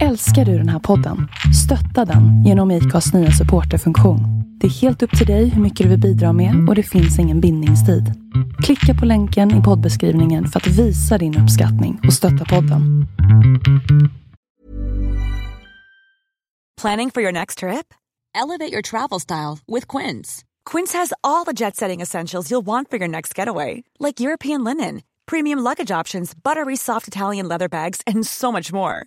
Älskar du den här podden? Stötta den genom IKAs nya supporterfunktion. Det är helt upp till dig hur mycket du vill bidra med och det finns ingen bindningstid. Klicka på länken i poddbeskrivningen för att visa din uppskattning och stötta podden. Planning for your next trip? Elevate your travel style with Quince. Quince has all the jet setting essentials you'll want for your next getaway, like European linen, premium luggage options, buttery soft Italian leather bags, and so much more.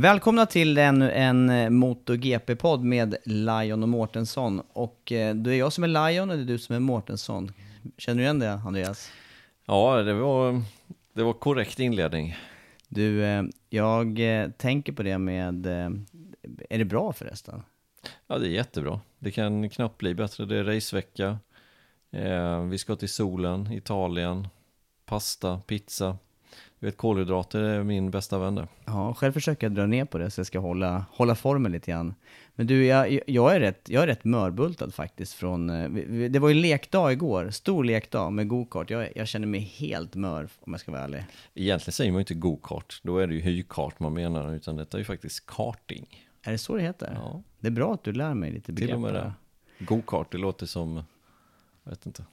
Välkomna till ännu en eh, MotoGP-podd med Lion och Mårtensson. Och eh, det är jag som är Lion och det är du som är Mårtensson. Känner du igen det, Andreas? Ja, det var, det var korrekt inledning. Du, eh, jag tänker på det med... Är det bra förresten? Ja, det är jättebra. Det kan knappt bli bättre. Det är racevecka. Vi ska till solen, Italien, pasta, pizza. Du vet, kolhydrater är min bästa vän där. Ja, själv försöker jag dra ner på det så jag ska hålla, hålla formen lite grann. Men du, jag, jag, är rätt, jag är rätt mörbultad faktiskt från... Eh, det var ju lekdag igår, stor lekdag med gokart. Jag, jag känner mig helt mör om jag ska vara ärlig. Egentligen säger man ju inte gokart, då är det ju hykart man menar, utan detta är ju faktiskt karting. Är det så det heter? Ja. Det är bra att du lär mig lite begrepp. Till och med det. Gokart, det låter som, jag vet inte.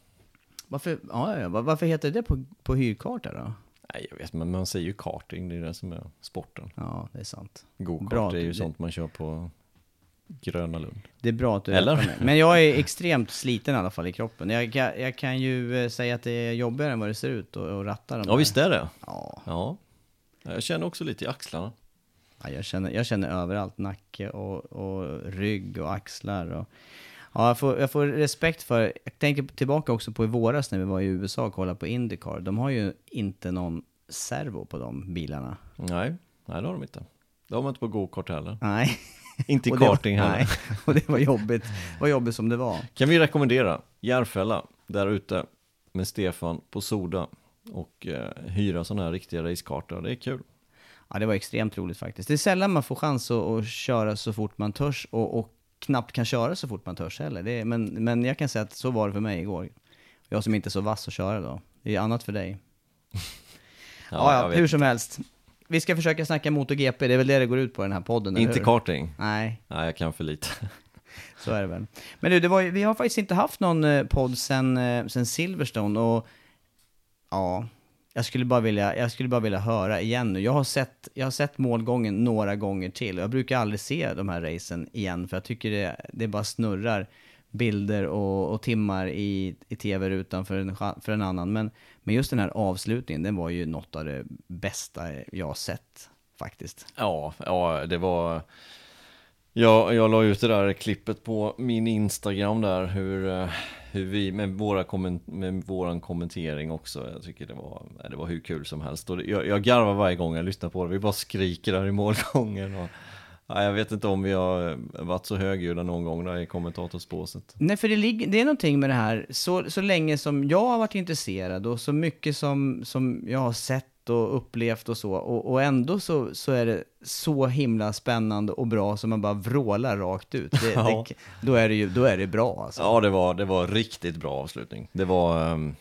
Varför, ja, varför heter det på, på hyrkarta då? Nej, jag vet, men man säger ju karting, det är det som är sporten. Ja, det är sant. Gokart är ju det... sånt man kör på Gröna Lund. Det är bra att du Eller? Med. Men jag är extremt sliten i alla fall i kroppen. Jag, jag, jag kan ju eh, säga att det är jobbigare än vad det ser ut att ratta den Ja, visst är det. Ja. ja. Jag känner också lite i axlarna. Ja, jag, känner, jag känner överallt, nacke och, och rygg och axlar. Och, Ja, jag får, jag får respekt för, jag tänker tillbaka också på i våras när vi var i USA och kollade på Indycar. De har ju inte någon servo på de bilarna. Nej, nej det har de inte. Det har man inte på gokart heller. Nej. inte i karting heller. Nej, och det var jobbigt. Var jobbigt som det var. Kan vi rekommendera Järfälla där ute med Stefan på Soda och eh, hyra sådana här riktiga racekartor. Det är kul. Ja, det var extremt roligt faktiskt. Det är sällan man får chans att, att köra så fort man törs och, och knappt kan köra så fort man törs heller. Det är, men, men jag kan säga att så var det för mig igår. Jag som inte är så vass att köra då. Det är annat för dig. ja, ja hur som helst. Vi ska försöka snacka MotoGP, det är väl det det går ut på den här podden, Inte karting? Nej. Nej, jag kan för lite. Så är det väl. Men du, det var, vi har faktiskt inte haft någon eh, podd sen, eh, sen Silverstone och ja, jag skulle, bara vilja, jag skulle bara vilja höra igen nu. Jag har, sett, jag har sett målgången några gånger till. och Jag brukar aldrig se de här racen igen, för jag tycker det, det bara snurrar bilder och, och timmar i, i tv-rutan för en, för en annan. Men, men just den här avslutningen, den var ju något av det bästa jag har sett faktiskt. Ja, ja det var... Jag, jag la ut det där klippet på min Instagram där, hur, eh, hur vi, med, våra komment, med våran kommentering också, jag tycker det var, det var hur kul som helst. Och jag, jag garvar varje gång jag lyssnar på det, vi bara skriker där i målgången. Och, Ja, jag vet inte om vi har varit så högljudda någon gång där i kommentatorsbåset. Nej, för det, ligger, det är någonting med det här, så, så länge som jag har varit intresserad och så mycket som, som jag har sett och upplevt och så, och, och ändå så, så är det så himla spännande och bra som man bara vrålar rakt ut. Det, ja. det, då, är det ju, då är det bra alltså. Ja, det var, det var riktigt bra avslutning. Det var... Um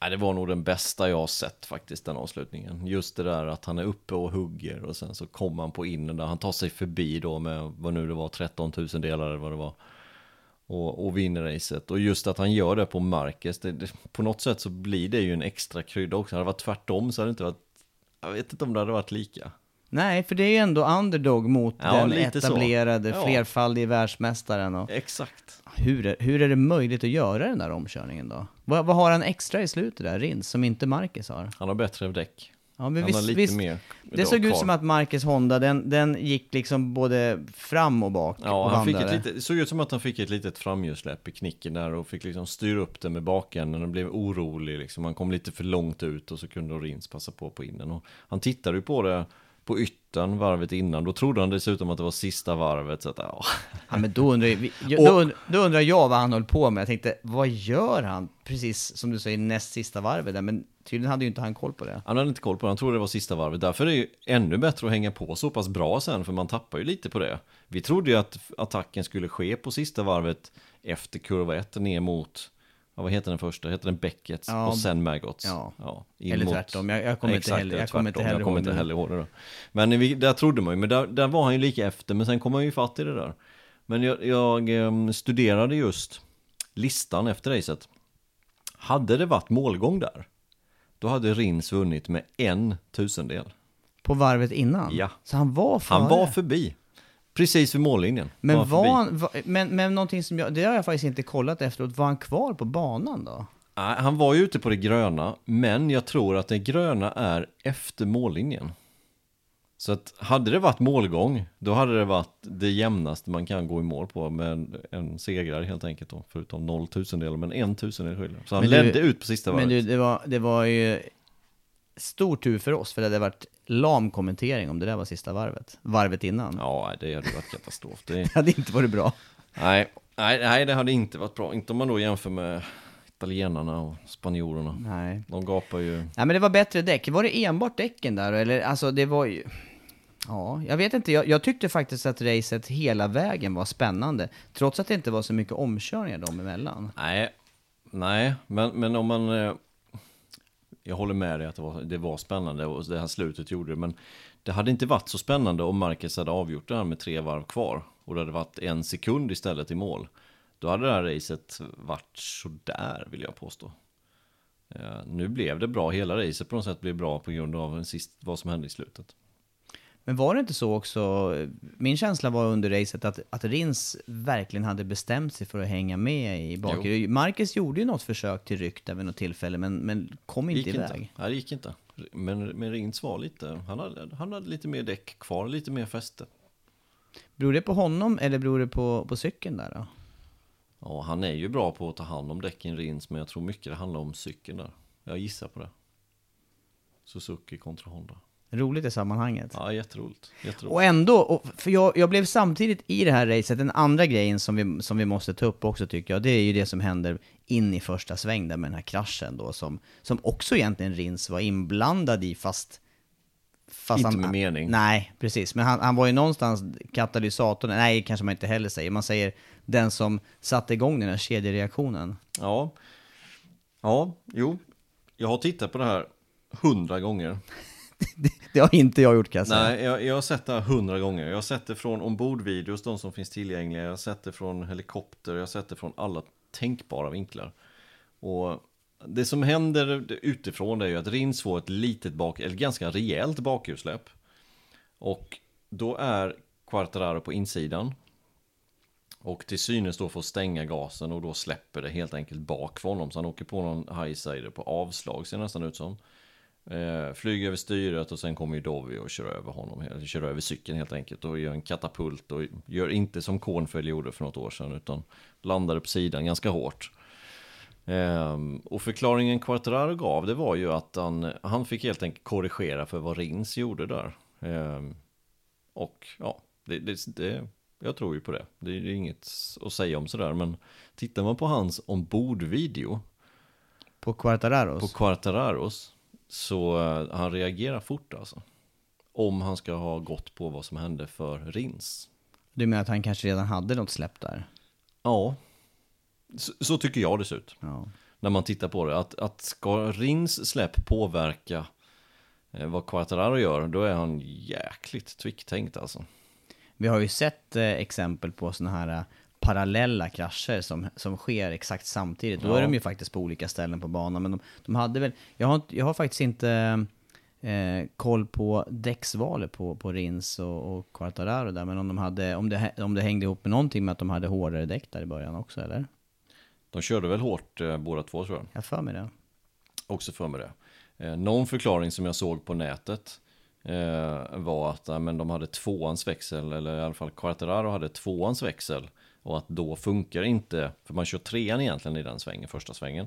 Nej, det var nog den bästa jag har sett faktiskt, den avslutningen. Just det där att han är uppe och hugger och sen så kommer han på innen där. Han tar sig förbi då med vad nu det var, 13 000 delar eller vad det var. Och, och vinner racet. Och just att han gör det på Marcus, det, det, på något sätt så blir det ju en extra krydda också. Hade det varit tvärtom så hade det inte varit, jag vet inte om det hade varit lika. Nej, för det är ju ändå underdog mot Ja, den lite så. etablerade, Ja. flerfaldige världsmästaren. Och Exakt. Hur, är, hur är det möjligt att göra den där omkörningen då? Vad, vad har han extra i slutet där, Rins, som inte Marcus har? Han har bättre däck. Ja, men Han visst, har lite visst, mer det såg ut som att Marcus Honda, den, den gick liksom både fram och bak Ja, och han fick ett litet, det såg ut som att han fick ett litet framhjulssläpp i knicken där och fick liksom styra upp det med bakänden och blev orolig liksom. Han kom lite för långt ut och så kunde Rins passa på på innen. Och han tittade ju på det på yttern varvet innan. Då trodde han dessutom att det var sista varvet. Så att, ja. Ja, men då undrar, jag- då, då undrar jag vad han höll på med. Jag tänkte, vad gör han? Precis som du säger, näst sista varvet där. Men tydligen hade ju inte han koll på det. Han hade inte koll på det, han trodde det var sista varvet. Därför är det ju ännu bättre att hänga på så pass bra sen, för man tappar ju lite på det. Vi trodde ju att attacken skulle ske på sista varvet efter kurva 1 ner mot, ja, vad heter den första? Heter den Beckets Ja, och sen Maggots? ja. in Eller tvärtom, jag- jag kommer inte heller- eller jag kommer inte heller jag kommer inte heller ihåg det då. Men vi, där trodde man ju, men där, där var han ju lika efter, men sen kom han ju fatt i det där. Men jag, jag em, studerade just listan efter racet. Hade det varit målgång där, då hade Rins vunnit med en tusendel. På varvet innan? Ja. Så han var före? Han var förbi. Precis vid mållinjen. Men var han, var, men, men någonting som jag, det har jag faktiskt inte kollat efteråt, var han kvar på banan då? Nej, han var ju ute på det gröna, men jag tror att det gröna är efter mållinjen. Så att hade det varit målgång, då hade det varit det jämnaste man kan gå i mål på med en, en segrare helt enkelt då, förutom 0 tusendel, men en tusendel skillnad. Så han Men du- ledde ut på sista varvet. Men du, det var, det var ju stor tur för oss, för det hade varit lam kommentering om det där var sista varvet. Varvet innan. Ja, det hade varit katastrof. Det, Det hade inte varit bra. nej, nej, nej, det hade inte varit bra. Inte om man då jämför med italienarna och spanjorerna. Nej. De gapar ju. Nej men det var bättre däck. Var det enbart däcken där eller alltså det var ju... Ja, jag vet inte. Jag, jag tyckte faktiskt att racet hela vägen var spännande. Trots att det inte var så mycket omkörningar dem emellan. Nej, nej, men, men om man... Jag håller med dig att det var, det var spännande och det här slutet gjorde det, men det hade inte varit så spännande om Marcus hade avgjort det här med tre varv kvar och det hade varit en sekund istället i mål. Då hade det här racet varit sådär vill jag påstå. Eh, nu blev det bra, hela racet på något sätt blev bra på grund av sist, vad som hände i slutet. Men var det inte så också, min känsla var under racet att, att Rins verkligen hade bestämt sig för att hänga med i bakgrunden. Marcus gjorde ju något försök till ryck där vid något tillfälle, men, men kom inte gick iväg. inte. Nej, det gick inte. Men, men Rins var lite, han hade, han hade lite mer däck kvar, lite mer fäste. Beror det på honom eller beror det på, på cykeln där då? Ja, han är ju bra på att ta hand om däcken Rins, men jag tror mycket det handlar om cykeln där. Jag gissar på det. Suzuki kontra Honda. Roligt i sammanhanget. Ja, jätteroligt. jätteroligt. Och ändå, och för jag, jag blev samtidigt i det här racet, den andra grejen som vi, som vi måste ta upp också tycker jag, det är ju det som händer in i första sväng där med den här kraschen då, som, som också egentligen Rins var inblandad i, fast... fast Inte med mening. Nej, precis. Men han, han var ju någonstans katalysatorn, nej kanske man inte heller säger, man säger den som satte igång den här kedjereaktionen. Ja. Ja, jo. Jag har tittat på det här hundra gånger. Det har inte jag gjort kan jag säga. Nej, jag, jag har sett det här hundra gånger. Jag har sett det från ombordvideos, de som finns tillgängliga. Jag har sett det från helikopter, jag har sett det från alla tänkbara vinklar. Och det som händer utifrån det är ju att Rins får ett litet bak, eller ganska rejält bakhjulsläpp. Och då är Quartararo på insidan. Och till synes då får stänga gasen och då släpper det helt enkelt bak för honom. Så han åker på någon highsider på avslag ser det nästan ut som. Eh, flyger över styret och sen kommer ju Dovi och kör över honom, eller kör över cykeln helt enkelt och gör en katapult och gör inte som Kornfeld gjorde för något år sedan utan landade på sidan ganska hårt. Ehm, och förklaringen Quartararo gav det var ju att han, han fick helt enkelt korrigera för vad Rins gjorde där. Ehm, och ja, det, det, det, jag tror ju på det. Det är inget att säga om sådär men tittar man på hans ombordvideo På Quartararos? på Quartararos så eh, han reagerar fort alltså. Om han ska ha gått på vad som hände för Rins. Du menar att han kanske redan hade något släpp där? Ja, så, så tycker jag det ser ut. Ja. när man tittar på det. Att, att ska Rins släpp påverka eh, vad Quattararo gör, då är han jäkligt tvicktänkt alltså. Vi har ju sett eh, exempel på sådana här parallella krascher som, som sker exakt samtidigt. Då Ja. är de ju faktiskt på olika ställen på banan. Men de, de hade väl, jag har, jag har faktiskt inte eh, koll på däcksvalet på, på Rins och, och Quartararo där. Men om, de hade, om, det, om det hängde ihop med någonting med att de hade hårdare däck där i början också eller? De körde väl hårt eh, båda två tror jag. Jag för mig det. också för mig det. Eh, någon förklaring som jag såg på nätet eh, var att men de hade tvåans växel, eller i alla fall Quartararo hade tvåans växel. Och att då funkar inte, för man kör trean egentligen i den svängen, första svängen.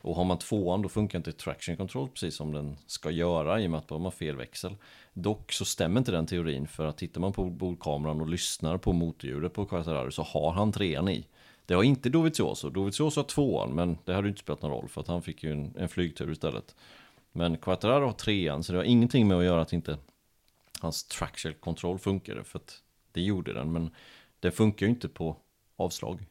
Och har man tvåan då funkar inte traction control precis som den ska göra i och med att de har fel växel. Dock så stämmer inte den teorin för att tittar man på bordkameran och lyssnar på motorljudet på Quattararo så har han trean i. Det har inte Dovizioso. Dovizioso har tvåan, men det hade ju inte spelat någon roll för att han fick ju en, en flygtur istället. Men Quattararo har trean, så det har ingenting med att göra att inte hans traction control funkade, för att det gjorde den, men det funkar ju inte på avslag.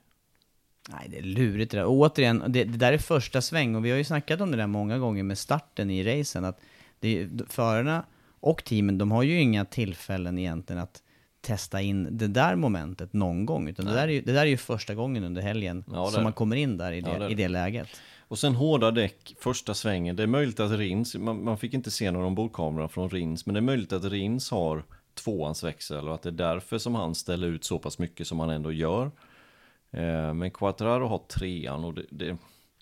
Nej, det är lurigt det där. Och återigen, det, det där är första sväng och vi har ju snackat om det där många gånger med starten i racen. Att det, förarna och teamen, de har ju inga tillfällen egentligen att testa in det där momentet någon gång. Utan det där, är ju, det där är ju första gången under helgen Ja, som man kommer in där i det, Ja, det i det läget. Och sen hårda däck första svängen. Det är möjligt att Rins, man, man fick inte se någon ombordkamera från Rins, men det är möjligt att Rins har tvåans växel och att det är därför som han ställer ut så pass mycket som han ändå gör. Eh, men Quattraro har trean och det, det,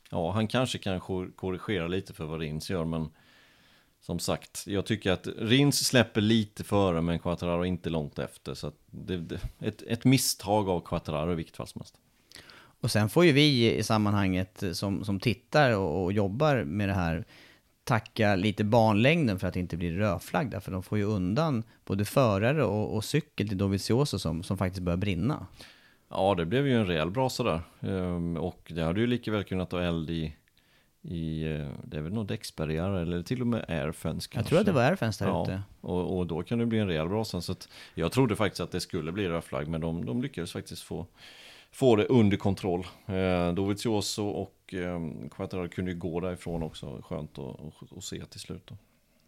ja, han kanske kan korrigera lite för vad Rins gör, men som sagt, jag tycker att Rins släpper lite före, men Quattraro inte långt efter. Så att det, det, ett, ett misstag av Quattraro i vilket fall som helst. Och sen får ju vi i sammanhanget eh, som, som tittar och, och jobbar med det här tacka lite banlängden för att det inte blir rödflagg för de får ju undan både förare och, och cykel till Dovizioso som, som faktiskt börjar brinna. Ja, det blev ju en rejäl brasa där. Ehm, och det hade ju lika väl kunnat ta eld i, i eh, det är väl nog däcksbarriär eller till och med airfence kanske. Jag tror att det var airfence där ja, ute. Och, och då kan det bli en rejäl brasa. Så jag trodde faktiskt att det skulle bli röd flagg, men de, de lyckades faktiskt få, få det under kontroll. Eh, Dovizioso och eh, Quattararo kunde ju gå därifrån också. Skönt att se till slut. Då.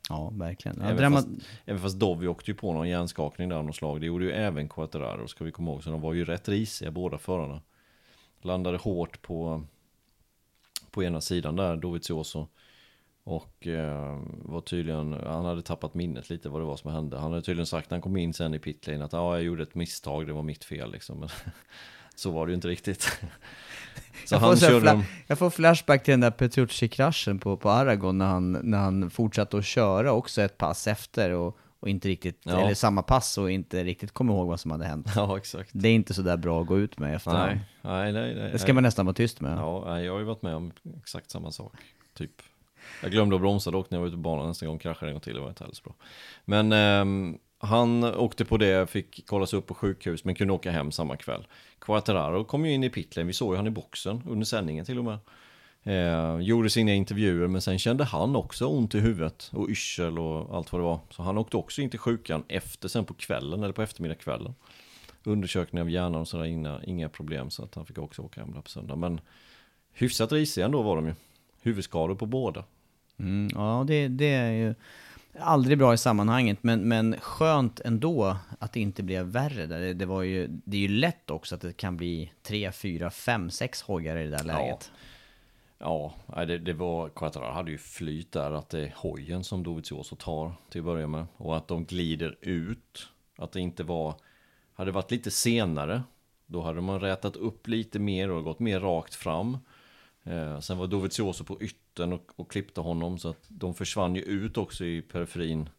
Ja, verkligen. Ja, Även, drama- fast, även fast Dovi åkte ju på någon hjärnskakning där av något slag. Det gjorde ju även Quattararo, ska vi komma ihåg. Så de var ju rätt risiga båda förarna. Landade hårt på, på ena sidan där, Dovizioso. Och eh, var tydligen, han hade tappat minnet lite vad det var som hände. Han hade tydligen sagt när han kom in sen i pitlane att ja, jag gjorde ett misstag, det var mitt fel liksom. Så var det ju inte riktigt. Så jag, får han här körde dem. jag får flashback till den där Petrucci-kraschen på, på Aragon när han, när han fortsatte att köra också ett pass efter och, och inte riktigt, Ja. eller samma pass och inte riktigt kom ihåg vad som hade hänt. Ja, exakt. Det är inte så där bra att gå ut med efterhand. Nej, nej, nej. nej Det ska nej. man nästan vara tyst med. Ja, jag har ju varit med om exakt samma sak. Typ. Jag glömde att bromsa dock när jag var ute på banan nästa gång, kraschade en gång till, det var inte så bra. Men ehm, han åkte på det, fick kollas upp på sjukhus, men kunde åka hem samma kväll. Quattararo kom ju in i pitlen, vi såg ju han i boxen under sändningen till och med. Eh, gjorde sina intervjuer, men sen kände han också ont i huvudet och yrsel och allt vad det var. Så han åkte också in till sjukan efter, sen på kvällen, eller på eftermiddagskvällen. Undersökning av hjärnan och sådär, inga, inga problem, så att han fick också åka hem på söndag. Men hyfsat risiga ändå var de ju. Huvudskador på båda. Mm, ja, det, det är ju aldrig bra i sammanhanget, men, men skönt ändå att det inte blev värre. Där. Det, det, var ju, det är ju lätt också att det kan bli tre, fyra, fem, sex hojar i det där läget. Ja, nej, det, det var, Quattararo hade ju flyt där att det är hojen som Dovizioso tar till att börja med. Och att de glider ut. Att det inte var, hade det varit lite senare, då hade man rätat upp lite mer och gått mer rakt fram. Eh, sen var Dovizioso på yttern och, och klippte honom så att de försvann ju ut också i periferin.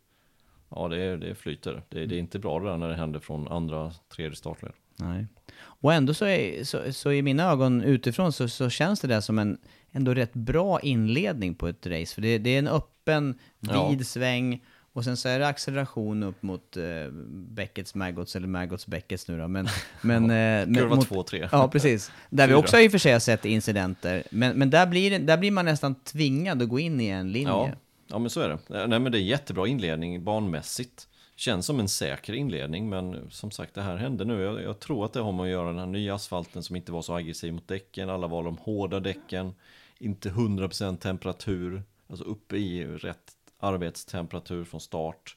Ja, det det flyter. Det, det är inte bra det där när det händer från andra, tredje startled. Nej. Och ändå så, är, så, så i mina ögon utifrån så, så känns det där som en ändå rätt bra inledning på ett race. För det, det är en öppen, Ja. vid sväng och sen så är det acceleration upp mot eh, Beckets Maggots, eller Maggots Beckets nu då. Men, men, eh, men Kurva mot- två, tre. Ja, precis. Där vi också i och för sig har sett incidenter. Men, men där, blir, där blir man nästan tvingad att gå in i en linje. Ja, ja men så är det. Eh, Nej men det är jättebra inledning banmässigt. Känns som en säker inledning men som sagt det här hände nu. Jag, jag tror att det har med att göra den här nya asfalten som inte var så aggressiv mot däcken. Alla var de hårda däcken. inte 100% temperatur, alltså uppe i rätt arbetstemperatur från start.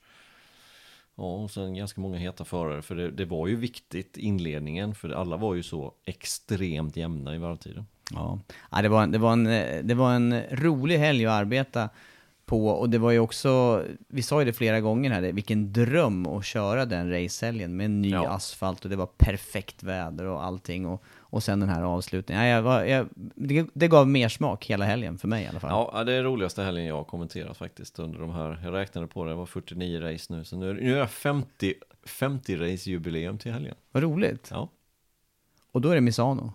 Ja, och sen ganska många heta förare, för det, det var ju viktigt inledningen, för alla var ju så extremt jämna i varvtiden. Ja, ja det, var, det, var en, det var en rolig helg att arbeta på och det var ju också, vi sa ju det flera gånger här, vilken dröm att köra den racehelgen med ny Ja. asfalt och det var perfekt väder och allting och, och sen den här avslutningen. Ja, jag var, jag, det, det gav mer smak hela helgen för mig i alla fall. Ja, det är roligaste helgen jag har kommenterat faktiskt under de här, jag räknade på det, det var 49 race nu, så nu, är- nu är det 50, 50 race jubileum till helgen. Vad roligt. Ja, Och då är det Misano.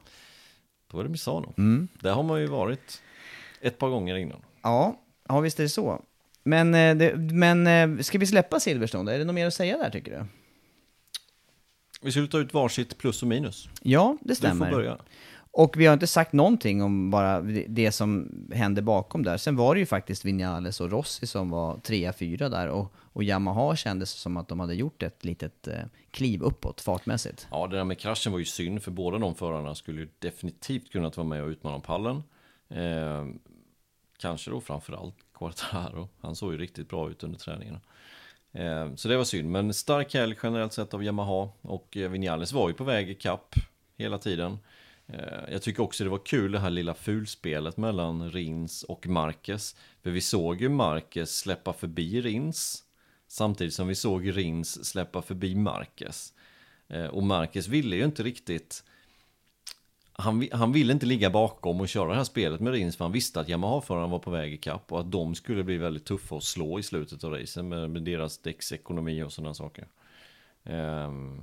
då är det Misano. Mm. Där har man ju varit ett par gånger innan. Ja, ja visst är det så. Men, eh, det, men eh, ska vi släppa Silverstone? Är det något mer att säga där tycker du? Vi skulle ta ut varsitt plus och minus. Ja, det Du stämmer. får börja. Och vi har inte sagt någonting om bara det- som hände bakom där. Sen var det ju faktiskt Vinales och Rossi som var trea, fyra där och, och Yamaha kändes som att de hade gjort ett litet eh, kliv uppåt fartmässigt. Ja, det där med kraschen var ju synd, för båda de förarna skulle ju definitivt kunnat vara med och utmana pallen. Eh, kanske då framförallt Quartararo. Han såg ju riktigt bra ut under träningarna. Eh, så det var synd, men stark helg generellt sett av Yamaha. Och eh, Vinales var ju på väg i kapp hela tiden. Eh, jag tycker också det var kul det här lilla fulspelet mellan Rins och Marquez. För vi såg ju Marquez släppa förbi Rins. Samtidigt som vi såg Rins släppa förbi Marquez. Och Marquez ville ju inte riktigt han, han ville inte ligga bakom och köra det här spelet med Rins för han visste att Yamaha-förarna var på väg i kapp och att de skulle bli väldigt tuffa att slå i slutet av racen med, med deras däcksekonomi och sådana saker. Ehm,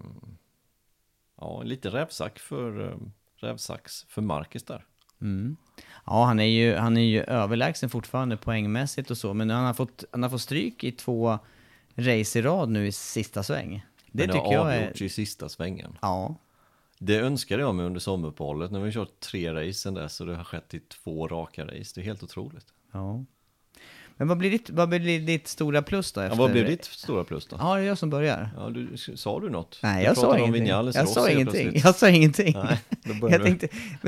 ja, lite rävsax för, eh, rävsax för Marcus där. Ja, han är ju, han är ju överlägsen fortfarande poängmässigt och så, men han har fått, han har fått stryk i två race i rad nu i sista sväng. Det Men tycker jag är... i sista svängen. Ja, Det önskade jag mig under sommaruppehållet. Nu har vi kört tre race sen dess och det har skett i två raka race. Det är helt otroligt. ja. Men vad blir ditt, vad blir ditt stora plus då? Ja, Efter... vad blev ditt stora plus då? Ja, det är jag som börjar. Ja, du, sa du något? Nej, jag sa ingenting. Jag sa ingenting. Jag sa ingenting. Nej, då jag du. tänkte,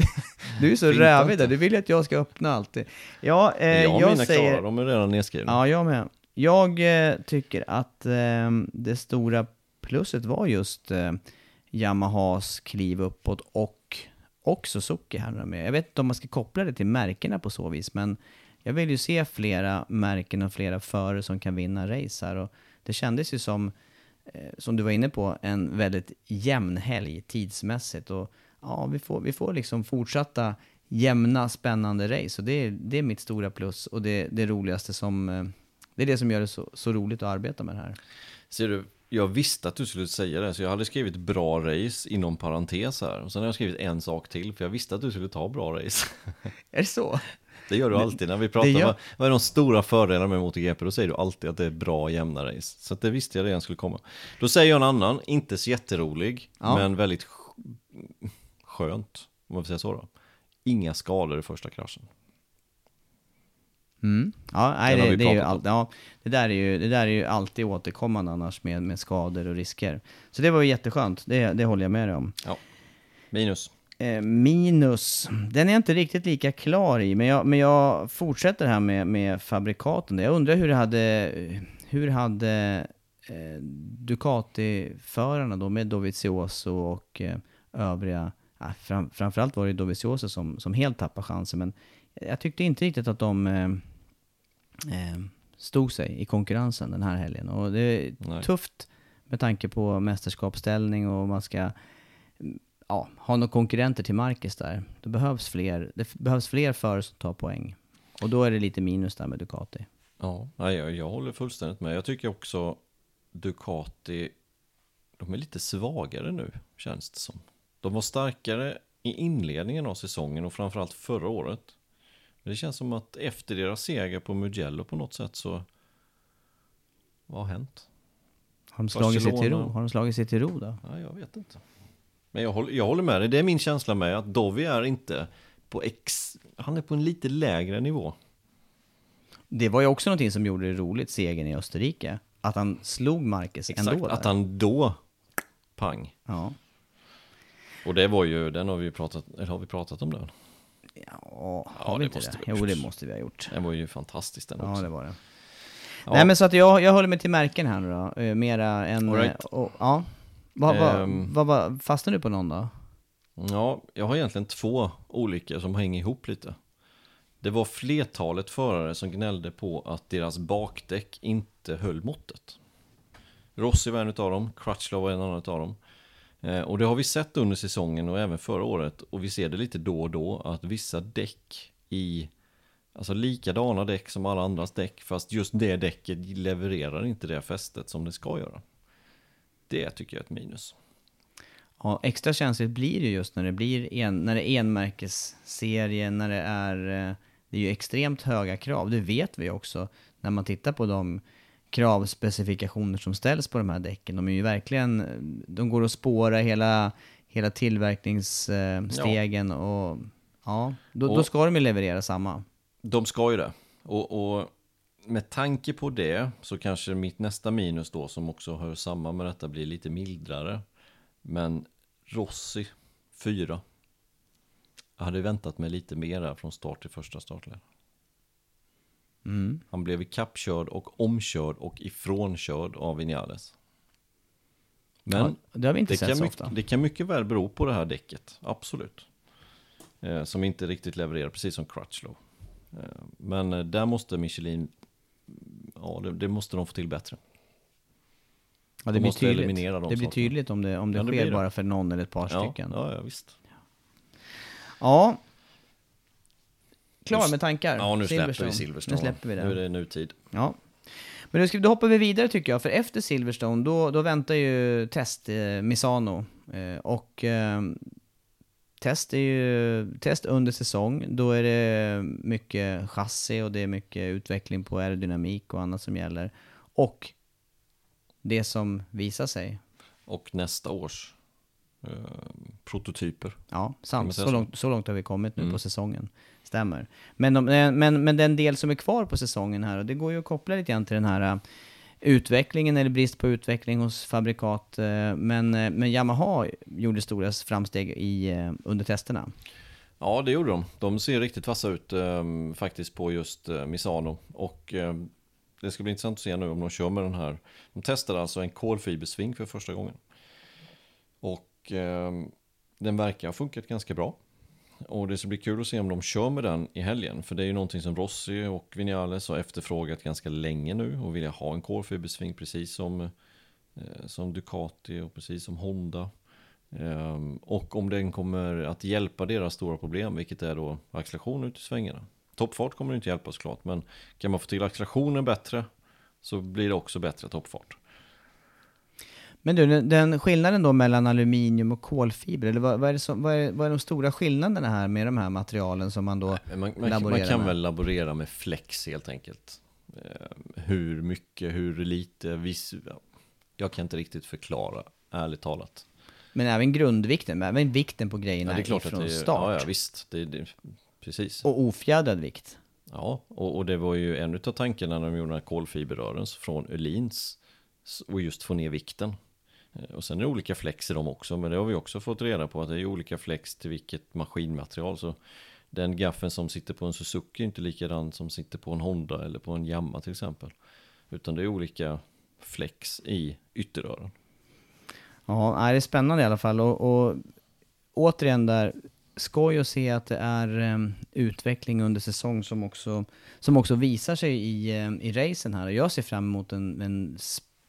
du är så rävig där, du vill ju att jag ska öppna alltid. Ja, eh, jag jag mina säger... klara, de är redan nedskrivna. Ja, jag med. Jag eh, tycker att eh, det stora plusset var just eh, Yamahas kliv uppåt och, och Suzuki här med. Jag vet inte om man ska koppla det till märkena på så vis, men jag vill ju se flera märken och flera förare som kan vinna race här. Och det kändes ju som, eh, som du var inne på, en väldigt jämn helg tidsmässigt. Och ja, vi får, vi får liksom fortsatta jämna, spännande race. Och det är, det är mitt stora plus och det, det roligaste som... Eh, det är det som gör det så, så roligt att arbeta med det här. Ser du, jag visste att du skulle säga det, så jag hade skrivit bra race inom parentes här. Och sen har jag skrivit en sak till, för jag visste att du skulle ta bra race. Är det så? Det gör du alltid när vi pratar. gör- Vad, vad är de stora fördelarna med MotoGP? Då säger du alltid att det är bra jämna race. Så det visste jag redan skulle komma. Då säger jag en annan, inte så jätterolig, Ja. men väldigt sk- skönt, om man får säga så då. Inga skador i första kraschen. Mm. Ja, nej, det, vi det, är ju pratat om. all, ja, det, där är ju, det där är ju alltid återkommande annars med, med skador och risker. Så det var ju jätteskönt, det, det håller jag med dig om. Ja. Minus. Eh, minus, den är jag inte riktigt lika klar i, men jag, men jag fortsätter här med, med fabrikaten. Jag undrar hur det hade, hur hade eh, Ducati-förarna då med Dovizioso och eh, övriga, ja, fram, framförallt var det Dovizioso som, som helt tappade chansen, men jag tyckte inte riktigt att de eh, stod sig i konkurrensen den här helgen. Och det är Nej. tufft med tanke på mästerskapsställning och man ska mm, ja, ha några konkurrenter till Marcus där. Det behövs fler, det behövs fler förare som tar poäng. Och då är det lite minus där med Ducati. Ja, jag, jag håller fullständigt med. Jag tycker också Ducati, de är lite svagare nu, känns det som. De var starkare i inledningen av säsongen och framförallt förra året. Det känns som att efter deras seger på Mugello på något sätt så... Vad har hänt? Har de slagit sig till ro? Har de slagit sig till ro då? Ja, jag vet inte. Men jag håller, jag håller med dig, det är min känsla med att Dovi är inte på ex... Han är på en lite lägre nivå. Det var ju också någonting som gjorde det roligt, segern i Österrike. Att han slog Marcus Exakt, ändå. att där. han då... Pang. Ja. Och det var ju, den har vi pratat, eller har vi pratat om den? Ja, har Ja, vi inte det? vi Jo, det måste vi ha gjort. Den var ju fantastisk den Ja, också. det var det. Ja. Nej men så att jag, jag håller mig till märken här nu då, eh, mera än... All right. och, ja. Vad, vad, Ehm. vad, vad, fastnar du på någon då? Ja, jag har egentligen två olika som hänger ihop lite. Det var flertalet förare som gnällde på att deras bakdäck inte höll måttet. Rossi var en av dem, Crutchlow var en annan av dem. Eh, och det har vi sett under säsongen och även förra året. Och vi ser det lite då och då att vissa däck i, alltså likadana däck som alla andras däck, fast just det däcket levererar inte det fästet som det ska göra. Det tycker jag är ett minus. Ja, extra känsligt blir det just när det blir en, när det är enmärkesserie, när det är, eh, det är ju extremt höga krav, det vet vi också när man tittar på de kravspecifikationer som ställs på de här däcken. De är ju verkligen, de går att spåra hela, hela tillverkningsstegen och ja, då, då Och- ska de ju leverera samma. De ska ju det. Och, och med tanke på det så kanske mitt nästa minus då som också hör samman med detta blir lite mildare. Men Rossi 4. Jag hade väntat mig lite mer från start till första startled. Mm. Han blev kappkörd och omkörd och ifrånkörd av Vinales. Men Ja, det har vi inte det kan, mycket, det kan mycket väl bero på det här däcket, absolut. Eh, som inte riktigt levererar, precis som Crutchlow. Eh, men eh, där måste Michelin, ja det, det måste de få till bättre. Ja, de det blir måste tydligt. eliminera de det blir tydligt om det, om det Ja, sker bara för någon eller ett par stycken. ja, ja visst. Ja. Klar med tankar? Ja, nu släpper vi Silverstone. Nu släpper vi det. Nu är det nutid. Ja. Men nu ska, då hoppar vi vidare tycker jag, för efter Silverstone då, då väntar ju test eh, Misano. Eh, och eh, test är ju test under säsong. Då är det mycket chassi och det är mycket utveckling på aerodynamik och annat som gäller. Och det som visar sig. Och nästa års eh, prototyper. Ja, sant. så? långt, så långt har vi kommit nu Mm. på säsongen. Stämmer. Men, de, eh, men, men den del som är kvar på säsongen här, och det går ju att koppla lite grann till den här eh, utvecklingen eller brist på utveckling hos fabrikat. Eh, men, men Yamaha gjorde stora framsteg i, under testerna. Ja, det gjorde de. De ser riktigt vassa ut eh, faktiskt på just eh, Misano. Och eh, det ska bli intressant att se nu om de kör med den här. De testade alltså en kolfibersving för första gången. Och eh, den verkar ha funkat ganska bra. Och det ska bli kul att se om de kör med den i helgen. För det är ju någonting som Rossi och Vinales har efterfrågat ganska länge nu. Och vill ha en kolfibersving precis som, eh, som Ducati och precis som Honda. Ehm, och om den kommer att hjälpa deras stora problem, vilket är då acceleration ut i svängarna. Toppfart kommer det inte hjälpa såklart, men kan man få till accelerationen bättre så blir det också bättre toppfart. Men du, den, den skillnaden då mellan aluminium och kolfiber, eller vad, vad, är det som, vad, är, vad är de stora skillnaderna här med de här materialen som man då Men man, man, laborerar man kan med? väl laborera med flex helt enkelt. Ehm, hur mycket, hur lite, viss, ja. jag kan inte riktigt förklara, ärligt talat. Men även grundvikten, men även vikten på grejerna Ja, det är klart att ifrån det är, start. ja, ja visst, det, det, precis. Och ofjädrad vikt. Ja, och, och det var ju en av tankarna när de gjorde den här kolfiberrören från Öhlins och just få ner vikten. Eh, och sen är det olika flex i dem också, men det har vi också fått reda på att det är olika flex till vilket maskinmaterial. Så den gaffeln som sitter på en Suzuki är inte likadan som sitter på en Honda eller på en Yamaha till exempel. Utan det är olika flex i ytterrören. Ja, det är spännande i alla fall. Och, och återigen där, skoj att se att det är ehm, utveckling under säsong som också, som också visar sig i, ehm, i racen här. Och jag ser fram emot en, en sp-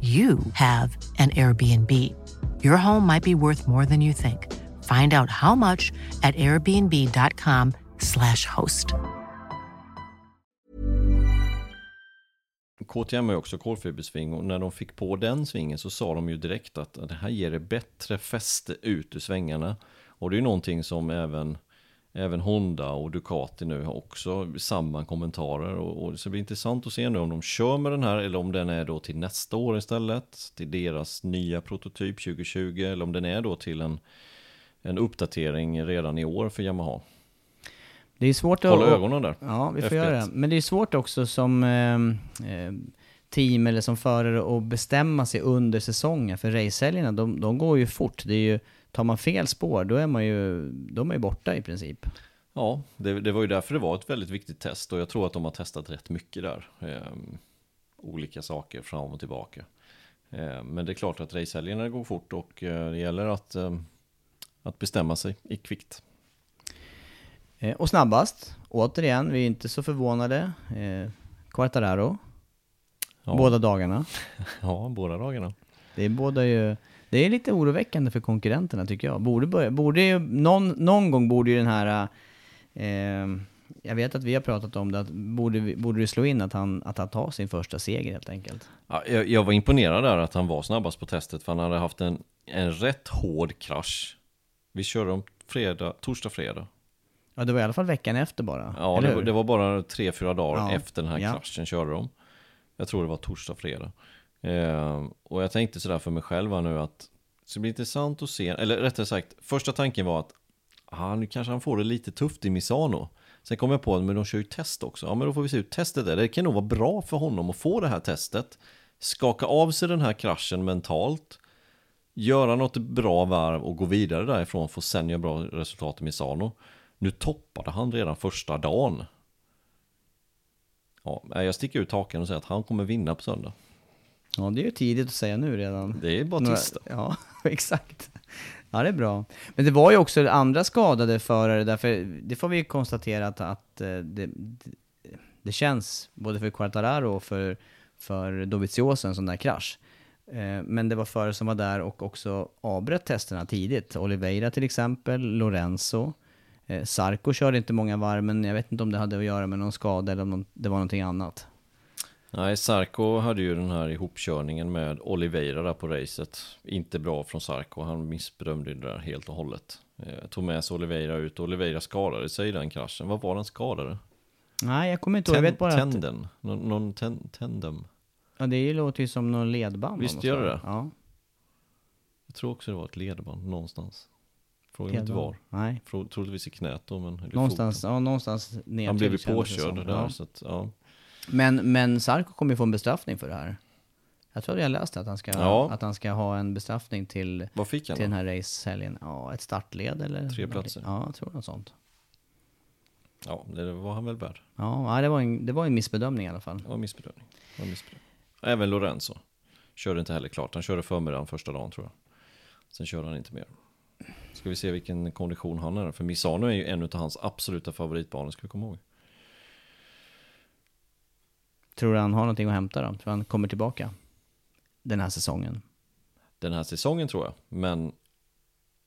you have an Airbnb. Your home might be worth more than you think. Find out how much at airbnb.com/slash host. KTM har ju också kolfibersving och när de fick på den svingen så sa de ju direkt att det här ger det bättre fäste ut ur svängarna. Och det är ju någonting som även, även Honda och Ducati nu har också samma kommentarer. Och, och det ska bli intressant att se nu om de kör med den här eller om den är då till nästa år istället. Till deras nya prototyp 2020 eller om den är då till en, en uppdatering redan i år för Yamaha. Det är svårt att... Håll ögonen där. Ja, vi får F1. göra det. Men det är svårt också som eh, team eller som förare att bestämma sig under säsongen. För racehelgerna, de, de går ju fort. Det är ju, tar man fel spår, då är man ju, då är man ju borta i princip. Ja, det, det var ju därför det var ett väldigt viktigt test och jag tror att de har testat rätt mycket där. Ehm, olika saker fram och tillbaka. Ehm, men det är klart att racehelgerna går fort och eh, det gäller att, ehm, att bestämma sig i kvickt. Eh, och snabbast, återigen, vi är inte så förvånade. Eh, Quartararo, Ja, båda dagarna. ja, båda dagarna. Det är båda ju... Det är lite oroväckande för konkurrenterna tycker jag. Borde börja, borde någon, någon gång borde ju den här... Eh, jag vet att vi har pratat om det, att borde, borde det slå in att han, att han tar sin första seger helt enkelt. Ja, jag, jag var imponerad där att han var snabbast på testet för han hade haft en, en rätt hård krasch. Vi körde om fredag, torsdag, fredag. Ja, det var i alla fall veckan efter bara. Ja, det, det var bara tre, fyra dagar Ja, efter den här ja. kraschen körde de. Jag tror det var torsdag, fredag. Eh, och jag tänkte sådär för mig själv här nu att det ska bli intressant att se, eller rättare sagt, första tanken var att ah, nu kanske han får det lite tufft i Misano. Sen kom jag på att men de kör ju test också. Ja, men då får vi se hur testet är. Det kan nog vara bra för honom att få det här testet. Skaka av sig den här kraschen mentalt. Göra något bra varv och gå vidare därifrån för att sen göra bra resultat i Misano. Nu toppade han redan första dagen. Ja, jag sticker ut taken och säger att han kommer vinna på söndag. Ja, det är ju tidigt att säga nu redan. Det är bara tisdag. Ja, exakt. Ja, det är bra. Men det var ju också andra skadade förare, därför det får vi ju konstatera att, att eh, det, det, känns, både för Quartararo och för, för Dovizioso, en sån där krasch. Eh, Men det var förare som var där och också avbröt testerna tidigt. Oliveira till exempel, Lorenzo. Eh, Sarko körde inte många varv, men jag vet inte om det hade att göra med någon skada eller om det var någonting annat. Nej, Sarko hade ju den här ihopkörningen med Oliveira där på racet. Inte bra från Sarko, han missbedömde det där helt och hållet. Eh, tog med sig Oliveira ut och Oliveira skadade sig i den kraschen. Vad var den skadade? Nej, jag kommer inte ihåg. Jag vet bara att... Tenden? Någon, någon ten, tendem? Ja, det låter ju som någon ledband. Visst gör slag. det? Ja. Jag tror också det var ett ledband någonstans. Frågan är inte var. Nej. Frå- Troligtvis i knät då, men... Någonstans, foten. ja, någonstans ner Han blev ju det påkörd där, Ja. så att, ja. Men, men Sarko kommer ju få en bestraffning för det här. Jag tror att jag läste att han ska, Ja. att han ska ha en bestraffning till, Vad fick till han den då? här racehelgen. Ja, ett startled eller? Tre platser. Ja, jag tror något sånt. Ja, det var han väl värd. Ja, det var en, det var en missbedömning i alla fall. Det var missbedömning. Det var missbedömning. Även Lorenzo. Körde inte heller klart. Han körde förmiddagen första dagen tror jag. Sen körde han inte mer. Ska vi se vilken kondition han är. För Misano är ju en av hans absoluta favoritbanor, ska vi komma ihåg. Tror du han har någonting att hämta då? Tror du han kommer tillbaka? Den här säsongen? Den här säsongen tror jag. Men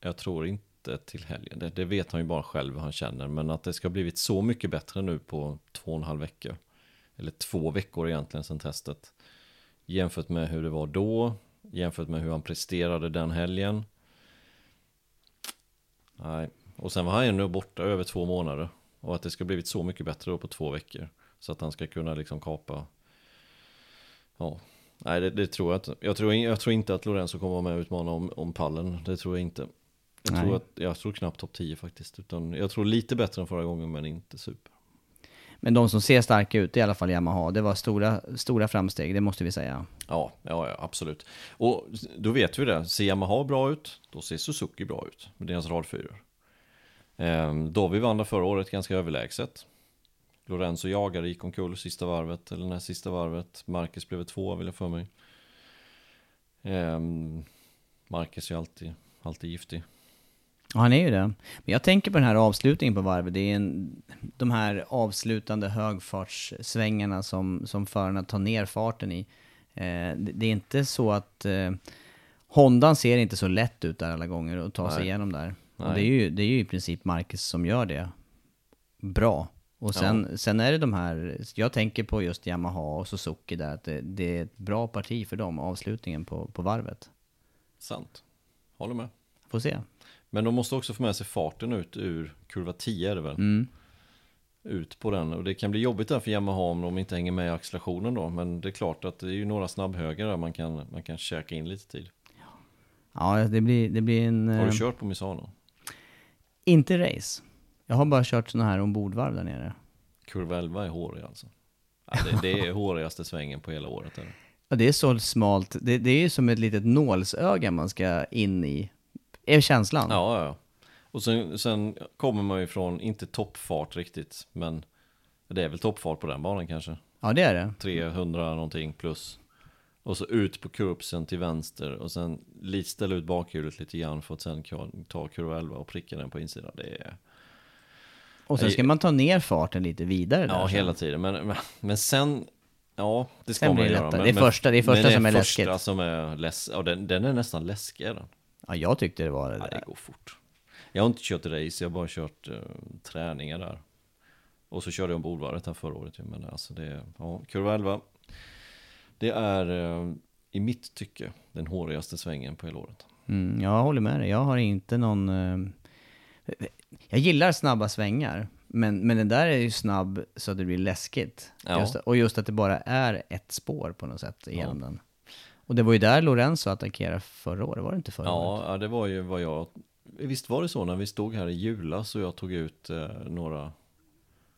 jag tror inte till helgen. Det, det vet han ju bara själv hur han känner. Men att det ska ha blivit så mycket bättre nu på två och en halv vecka. Eller två veckor egentligen sedan testet. Jämfört med hur det var då. Jämfört med hur han presterade den helgen. Nej, och sen var han ändå borta över två månader. Och att det ska ha blivit så mycket bättre då på två veckor. Så att han ska kunna liksom kapa ja, Nej, det, det tror jag inte. Jag tror, jag tror inte att Lorenzo kommer vara med och utmana om, om pallen. Det tror jag inte. Jag Nej. tror, att, jag tror knappt topp 10 faktiskt. Utan jag tror lite bättre än förra gången, men inte super. Men de som ser starka ut, i alla fall Yamaha. Det var stora, stora framsteg, det måste vi säga. Ja, ja, ja, absolut. Och då vet vi det. Ser Yamaha bra ut, då ser Suzuki bra ut med deras radfyror. Ehm, Dovi vann förra året ganska överlägset. Lorenzo jagade, gick omkull sista varvet, eller näst sista varvet. Marcus blev två vill jag för mig. Ehm, Marcus är alltid, alltid giftig. Ja, han är ju det. Men jag tänker på den här avslutningen på varvet. Det är en, de här avslutande högfartssvängarna som, som förarna tar ner farten i. Eh, det, det är inte så att... Eh, Hondan ser inte så lätt ut där alla gånger och tar sig Nej. igenom där. Och det, är ju, det är ju i princip Marcus som gör det bra. Och sen, sen är det de här, jag tänker på just Yamaha och Suzuki där, att det, det är ett bra parti för dem, avslutningen på, på varvet. Sant. Håller med. Får se. Men de måste också få med sig farten ut ur kurva 10 är det väl? Mm. Ut på den. Och det kan bli jobbigt där för Yamaha om de inte hänger med i accelerationen då. Men det är klart att det är ju några snabbhögar där man kan, man kan käka in lite tid. Ja, det blir, det blir en... Har eh, du kört på Misano? Inte race. Jag har bara kört sådana här ombordvarv där nere. Kurva 11 är hårig alltså. Ja, det, det är hårigaste svängen på hela året. Det. Ja, det är så smalt. Det, det är ju som ett litet nålsöga man ska in i. Är känslan. Ja, ja, ja. Och sen, sen kommer man ju från, inte toppfart riktigt, men det är väl toppfart på den banan kanske. Ja, det är det. 300 någonting plus. Och så ut på kurbsen till vänster och sen lite ställa ut bakhjulet lite grann för att sen ta kurva 11 och pricka den på insidan. Det är... Och sen ska man ta ner farten lite vidare där. Ja, hela tiden. Men, men, men sen, ja, det ska Sen man det göra. Men, Det är första- det är första men som är första läskigt. som är läs, ja, den, den är nästan läskig är den. Ja, jag tyckte det var det Ja, där. det går fort. Jag har inte kört race, jag har bara kört uh, träningar där. Och så körde jag ombordvarvet här förra året men alltså det, ja, kurva 11. Det är eh, i mitt tycke den hårigaste svängen på hela året. Mm, jag håller med dig. Jag har inte någon... eh, jag gillar snabba svängar. Men, men den där är ju snabb så att det blir läskigt. Ja. Just, och just att det bara är ett spår på något sätt genom den. Och det var ju där Lorenzo attackerade förra året, var det inte förra året? Ja, ja, det var ju vad jag... Visst var det så när vi stod här i julas och jag tog ut eh, några...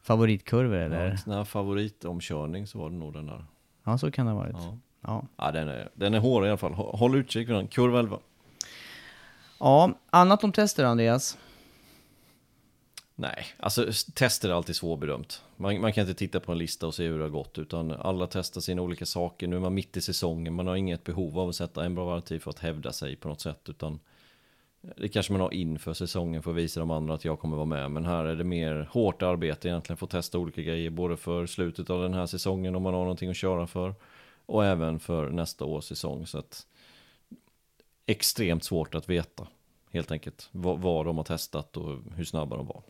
Favoritkurvor Ja, eller? sån här favoritomkörning så var det nog den där. Ja, så kan det ha varit. Ja, Ja. ja den, är, den är hårig i alla fall. Hå- Håll utkik för den. Kurva 11. ja, annat om tester Andreas? Nej, alltså tester är alltid svårbedömt. Man, man kan inte titta på en lista och se hur det har gått, utan alla testar sina olika saker. Nu är man mitt i säsongen, man har inget behov av att sätta en bra varvtid för att hävda sig på något sätt, utan det kanske man har inför säsongen för att visa de andra att jag kommer vara med. Men här är det mer hårt arbete egentligen för att testa olika grejer, både för slutet av den här säsongen om man har någonting att köra för, och även för nästa års säsong. Så att extremt svårt att veta, helt enkelt, vad, vad de har testat och hur snabba de var.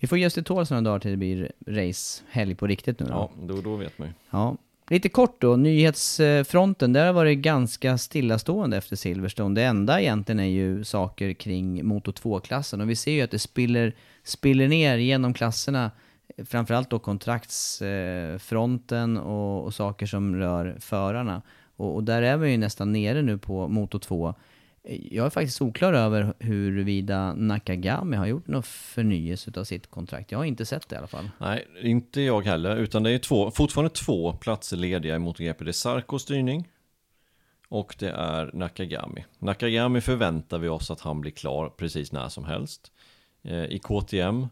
Vi får ge oss till tåls några dagar till det blir racehelg på riktigt nu då. Ja, då, då vet man ju. Ja. Lite kort då, nyhetsfronten, där har varit ganska stillastående efter Silverstone. Det enda egentligen är ju saker kring Moto 2-klassen och vi ser ju att det spiller, spiller ner genom klasserna, framförallt då kontraktsfronten och, och saker som rör förarna. Och, och där är vi ju nästan nere nu på Moto 2. Jag är faktiskt oklar över huruvida Nakagami har gjort någon förnyelse av sitt kontrakt. Jag har inte sett det i alla fall. Nej, inte jag heller, utan det är två, fortfarande två platser lediga i MotoGP. Det är Sarkos styrning och det är Nakagami. Nakagami förväntar vi oss att han blir klar precis när som helst. Eh, I KTM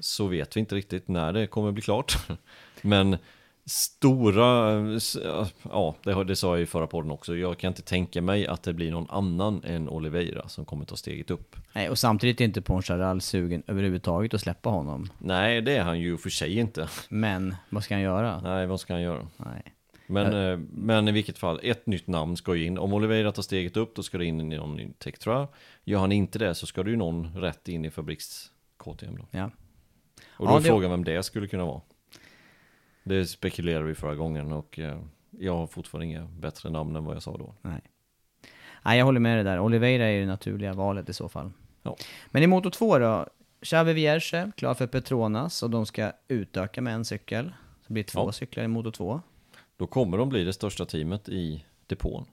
så vet vi inte riktigt när det kommer bli klart. Men stora, ja det, det sa jag i förra podden också, jag kan inte tänka mig att det blir någon annan än Oliveira som kommer ta steget upp. Nej, och samtidigt är inte Poncharal sugen överhuvudtaget att släppa honom. Nej, det är han ju för sig inte. Men, vad ska han göra? Nej, vad ska han göra? Nej. Men, eh, men i vilket fall, ett nytt namn ska ju in. Om Oliveira tar steget upp, då ska det in i någon ny Tektra. Gör han inte det så ska det ju någon rätt in i fabriks KTM då. Ja. Och då Ja, är det- frågan vem det skulle kunna vara. Det spekulerade vi förra gången och eh, jag har fortfarande inga bättre namn än vad jag sa då. Nej. Nej, jag håller med dig där. Oliveira är det naturliga valet i så fall. Ja. Men i Moto 2 då? Xavi Vierge, klar för Petronas och de ska utöka med en cykel. Så det blir två Ja. cyklar i Moto 2. Då kommer de bli det största teamet i depån.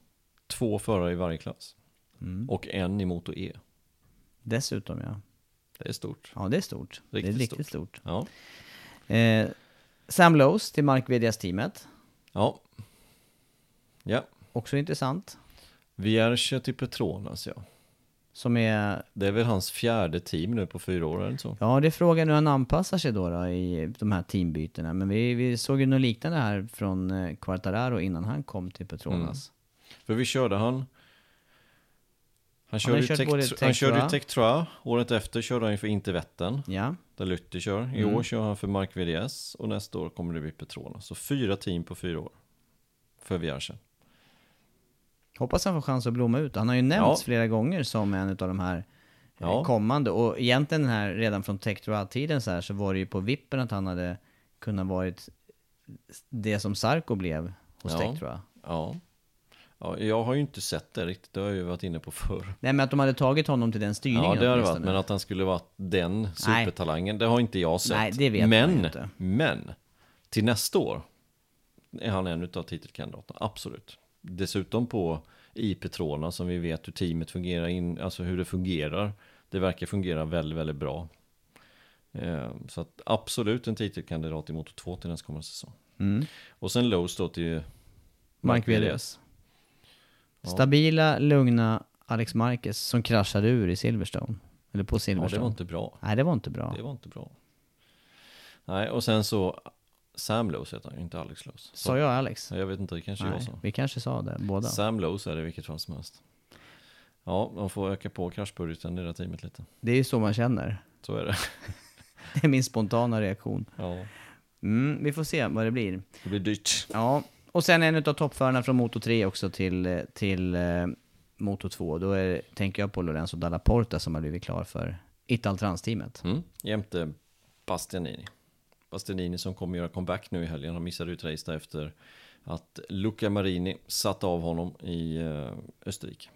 Två förare i varje klass. Mm. Och en i Moto E. Dessutom ja. Det är stort. Ja, det är stort. Riktigt det är riktigt stort. Ja. Eh, Sam Lowes till Mark VDS-teamet. Ja. Ja. Också intressant. Vierge till Petronas ja. Som är, Det är väl hans fjärde team nu på fyra år, inte så? ja det är frågan hur han anpassar sig då, då i de här teambytena. Men vi, vi såg ju något liknande här från eh, Quartararo innan han kom till Petronas. För vi körde han... Han körde, har ju Tech, han körde ju Trois. Året efter körde han ju för Intervetten, Ja, där Lütti kör. I Mm. år kör han för Mark VDS och nästa år kommer det bli Petronas. Så fyra team på fyra år. För Vierge. hoppas han får chans att blomma ut. Han har ju nämnts Ja. flera gånger som en av de här eh, Ja. kommande. Och egentligen den här, redan från Tech tiden så här, så var det ju på vippen att han hade kunnat varit det som Sarko blev hos Ja. Jag. Ja. Ja. Jag har ju inte sett det riktigt, det har jag ju varit inne på förr. Nej men att de hade tagit honom till den styrningen Ja, det har det varit, men att han skulle vara den supertalangen, det har inte jag sett. Nej, det vet man men, inte. Men, till nästa år är han en av titelkandidaterna, absolut. Dessutom på i Petrona som vi vet hur teamet fungerar, in, alltså hur det fungerar. Det verkar fungera väldigt, väldigt bra. Eh, Så att absolut en titelkandidat i Moto 2 till nästkommande säsong. Mm. Och sen Lowe's då till Mark VDS. Stabila, lugna Alex Marquez som kraschade ur i Silverstone. Eller på Ja, Silverstone. det var inte bra. Nej, det var inte bra. Det var inte bra. Nej, och sen så Sam Lowe's heter han inte Alex Lowe's. Sa jag Alex? Ja, Jag vet inte, det kanske jag Nej, sa. vi kanske sa det båda. Sam Lowe's är det vilket fall som helst. Ja, de får öka på kraschbudgeten i det här teamet lite. Det är ju så man känner. Så är det. Det är min spontana reaktion. Ja, Mm, vi får se vad det blir. det blir dyrt. Ja, och sen en av toppförarna från Moto 3 också till, eh, till eh, Moto 2. Då är, tänker jag på Lorenzo Dalla Porta som har blivit klar för Italtrans-teamet. Mm. Jämte Bastianini. Bastianini som kommer göra comeback nu i helgen. Han missade ut race där efter att Luca Marini satt av honom i eh, Österrike.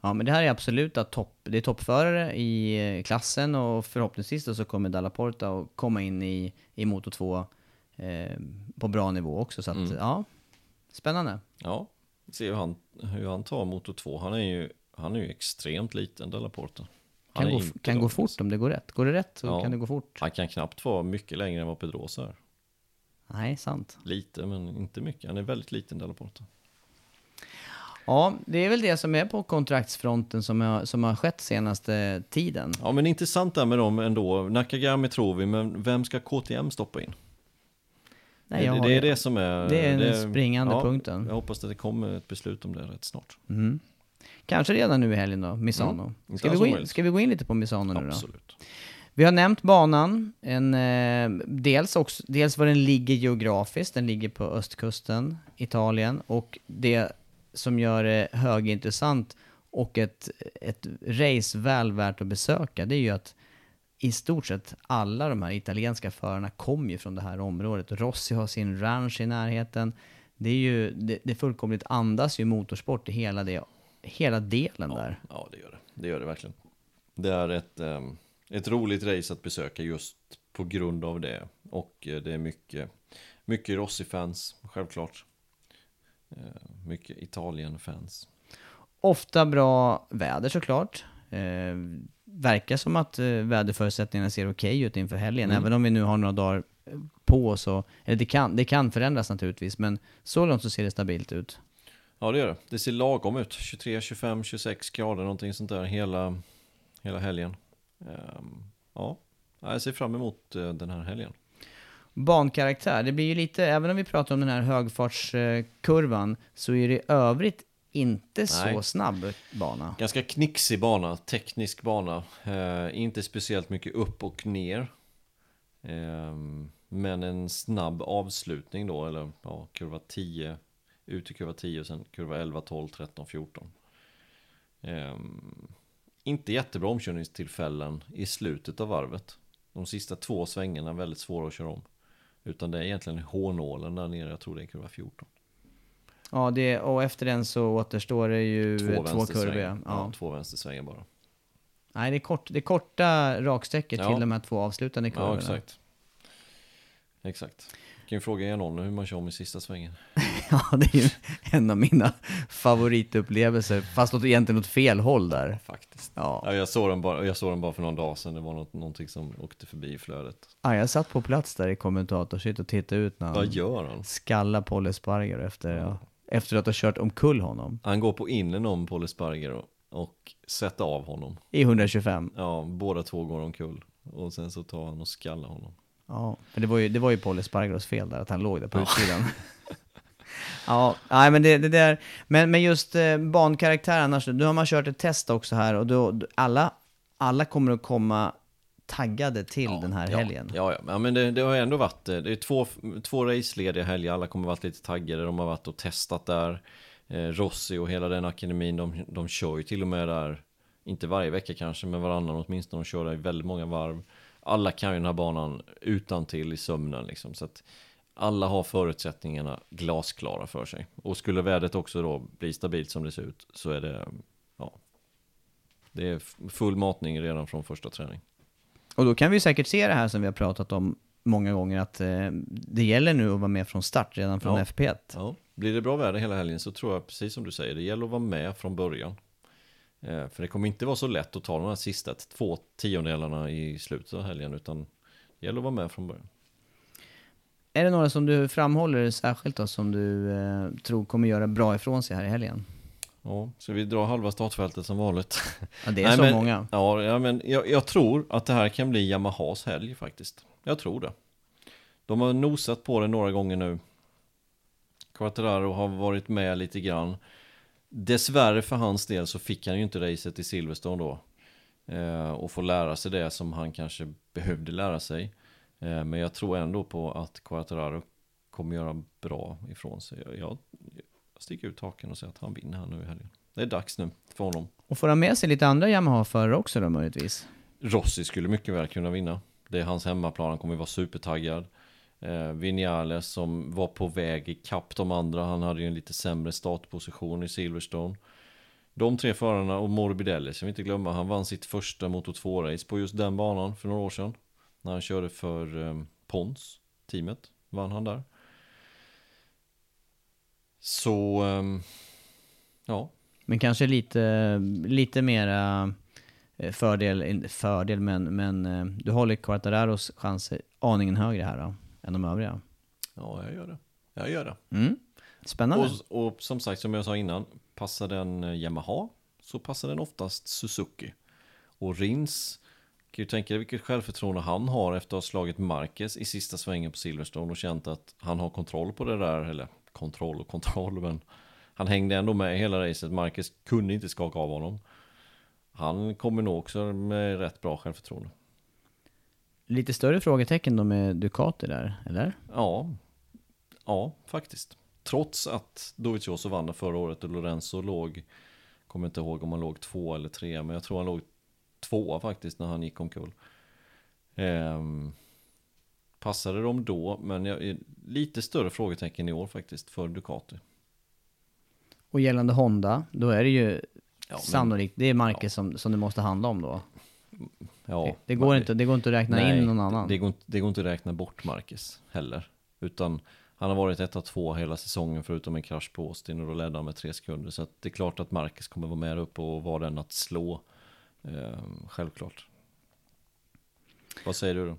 Ja, men det här är absolut att topp, det är toppförare i eh, klassen och förhoppningsvis då så kommer Dalla Porta att komma in i, i Moto 2 eh, på bra nivå också. Så att, Mm. ja, spännande. Ja, se hur han, hur han tar motor 2. Han är ju, han är ju extremt liten. Han Kan, gå, kan gå fort om det går rätt. Går det rätt så Ja. kan det gå fort. Han kan knappt vara mycket längre än vad Pedrosa är. Nej, sant. Lite, men inte mycket. Han är väldigt liten, Della Porta. Ja, det är väl det som är på kontraktsfronten som har, som har skett senaste tiden. Ja, men intressant där med dem ändå. Nakagami tror vi, men vem ska KTM stoppa in? Nej, det, det är det som är... det är den det- springande punkten. Jag hoppas att det kommer ett beslut om det rätt snart. Mm. Kanske redan nu i helgen då, Misano. Mm, Ska, vi gå in, ska vi gå in lite på Misano nu då? Absolut. Vi har nämnt banan, en, eh, dels, också, dels var den ligger geografiskt, den ligger på östkusten, Italien, och det som gör det högintressant och ett, ett race väl värt att besöka, det är ju att i stort sett alla de här italienska förarna kommer ju från det här området. Rossi har sin ranch i närheten. Det är ju, det, det fullkomligt andas ju motorsport i hela, det, hela delen där. Ja, det gör det. Det gör det verkligen. Det är ett, ehm, ett roligt race att besöka just på grund av det. Och eh, det är mycket, mycket Rossi-fans, självklart. Eh, Mycket Italien-fans. Ofta bra väder såklart. Eh, verkar som att eh, väderförutsättningarna ser okej ut inför helgen, Mm. även om vi nu har några dagar eh, på oss. och- Eller det kan, det kan förändras naturligtvis, men så långt så ser det stabilt ut. Ja, det gör det. Det ser lagom ut. 23, 25, 26 grader, någonting sånt där hela, hela helgen. Ehm, ja, jag ser fram emot eh, den här helgen. Bankaraktär, det blir ju lite, även om vi pratar om den här högfartskurvan, så är det i övrigt inte så Nej. snabb bana. Ganska knixig bana, teknisk bana. Eh, inte speciellt mycket upp och ner. Ehm, men en snabb avslutning då, eller ja, kurva 10. Ut i kurva 10 och sen kurva 11, 12, 13, 14. Ehm, inte jättebra omkörningstillfällen i slutet av varvet. De sista två svängarna är väldigt svåra att köra om. Utan det är egentligen hårnålen där nere, jag tror det är kurva 14. Ja, det, och efter den så återstår det ju två, två kurvor. Ja. Ja, två vänstersvängar bara. Nej, det är, kort, det är korta raksträckor Ja. till de här två avslutande kurvorna. Ja, exakt. Exakt. kan ju fråga Janone hur man kör om i sista svängen. Ja, det är ju en av mina favoritupplevelser, fast åt egentligen åt fel håll där. Faktiskt. Ja. Ja, jag, såg den bara, jag såg den bara för någon dag sedan, det var något, någonting som åkte förbi i flödet. Ja, jag satt på plats där i kommentatorshit och tittade ut när Vad han gör han? skallar Paul Espargaro efter, ja. Efter att ha kört omkull honom Han går på innen om Paul Espargaro och sätter av honom. i 125. Ja, båda två går omkull. Och sen så tar han och skallar honom. Ja, men det var ju, det var ju Paul Espargaros fel där, att han låg där på utsidan. ja, nej men det, det där, men, men just eh, bankaraktär annars, nu har man kört ett test också här och då- alla, alla kommer att komma taggade till den här ja, helgen. Ja, ja. ja men det, det har ändå varit, eh, det är två, två racelediga helger, alla kommer varit lite taggade, de har varit och testat där. Eh, Rossi och hela den akademin, de, de kör ju till och med där, inte varje vecka kanske, men varannan åtminstone, de kör där i väldigt många varv. Alla kan ju den här banan utan till i sömnen liksom, så att alla har förutsättningarna glasklara för sig. Och skulle vädret också då bli stabilt som det ser ut, så är det, ja, det är full matning redan från första träning. Och då kan vi säkert se det här som vi har pratat om många gånger, att eh, det gäller nu att vara med från start redan från Ja. FP1. Ja, blir det bra väder hela helgen så tror jag precis som du säger, det gäller att vara med från början. Eh, för det kommer inte vara så lätt att ta de här sista två tiondelarna i slutet av helgen, utan det gäller att vara med från början. Är det några som du framhåller särskilt då, som du eh, tror kommer göra bra ifrån sig här i helgen? Ja, så vi drar halva startfältet som vanligt. Ja, det är Nej, så men, många. Ja, men jag, jag tror att det här kan bli Yamahas helg faktiskt. Jag tror det. De har nosat på det några gånger nu. Quattararo har varit med lite grann. Dessvärre för hans del så fick han ju inte racet i Silverstone då. Eh, och få lära sig det som han kanske behövde lära sig. Eh, men jag tror ändå på att Quattararo kommer göra bra ifrån sig. Jag, sticker ut taken och säger att han vinner här nu i helgen. Det är dags nu för honom. Och får han med sig lite andra Yamaha-förare också då möjligtvis? Rossi skulle mycket väl kunna vinna. Det är hans hemmaplan, han kommer vara supertaggad. Eh, Vinales som var på väg i kapp de andra, han hade ju en lite sämre startposition i Silverstone. De tre förarna och Morbidelli, ska vi inte glömma, han vann sitt första Moto 2-race på just den banan för några år sedan. När han körde för eh, Pons, teamet, vann han där. Så, ehm, ja, Men kanske lite, lite mera eh, fördel, fördel men, men eh, du håller Quartararos chanser aningen högre här då, än de övriga. ja jag gör det. Jag gör det. Mm. Spännande. Och, och som sagt, som jag sa innan, passar den eh, Yamaha så passar den oftast Suzuki. Och Rins, kan ju tänka dig vilket självförtroende han har efter att ha slagit Marquez i sista svängen på Silverstone och känt att han har kontroll på det där, eller kontroll och kontroll, men han hängde ändå med hela racet. Marquez kunde inte skaka av honom. Han kommer nog också med rätt bra självförtroende. Lite större frågetecken då med Ducati där, eller? Ja, ja faktiskt. Trots att Dovizioso vann förra året och Lorenzo låg, kommer inte ihåg om han låg två eller tre, men jag tror han låg tvåa faktiskt när han gick omkull. Ehm, passade de då, men jag, lite större frågetecken i år faktiskt för Ducati. Och gällande Honda, då är det ju men- sannolikt, det är Marquez som, som det måste handla om då. Ja, det, går men- inte, det går inte att räkna Nej, in någon annan. Det, det, går inte, det går inte att räkna bort Marcus heller. Utan han har varit ett av två hela säsongen förutom en krasch på Austin och då ledde han med tre sekunder. Så det är klart att Marcus kommer vara med upp och vara den att slå. Eh, självklart. Vad säger du då?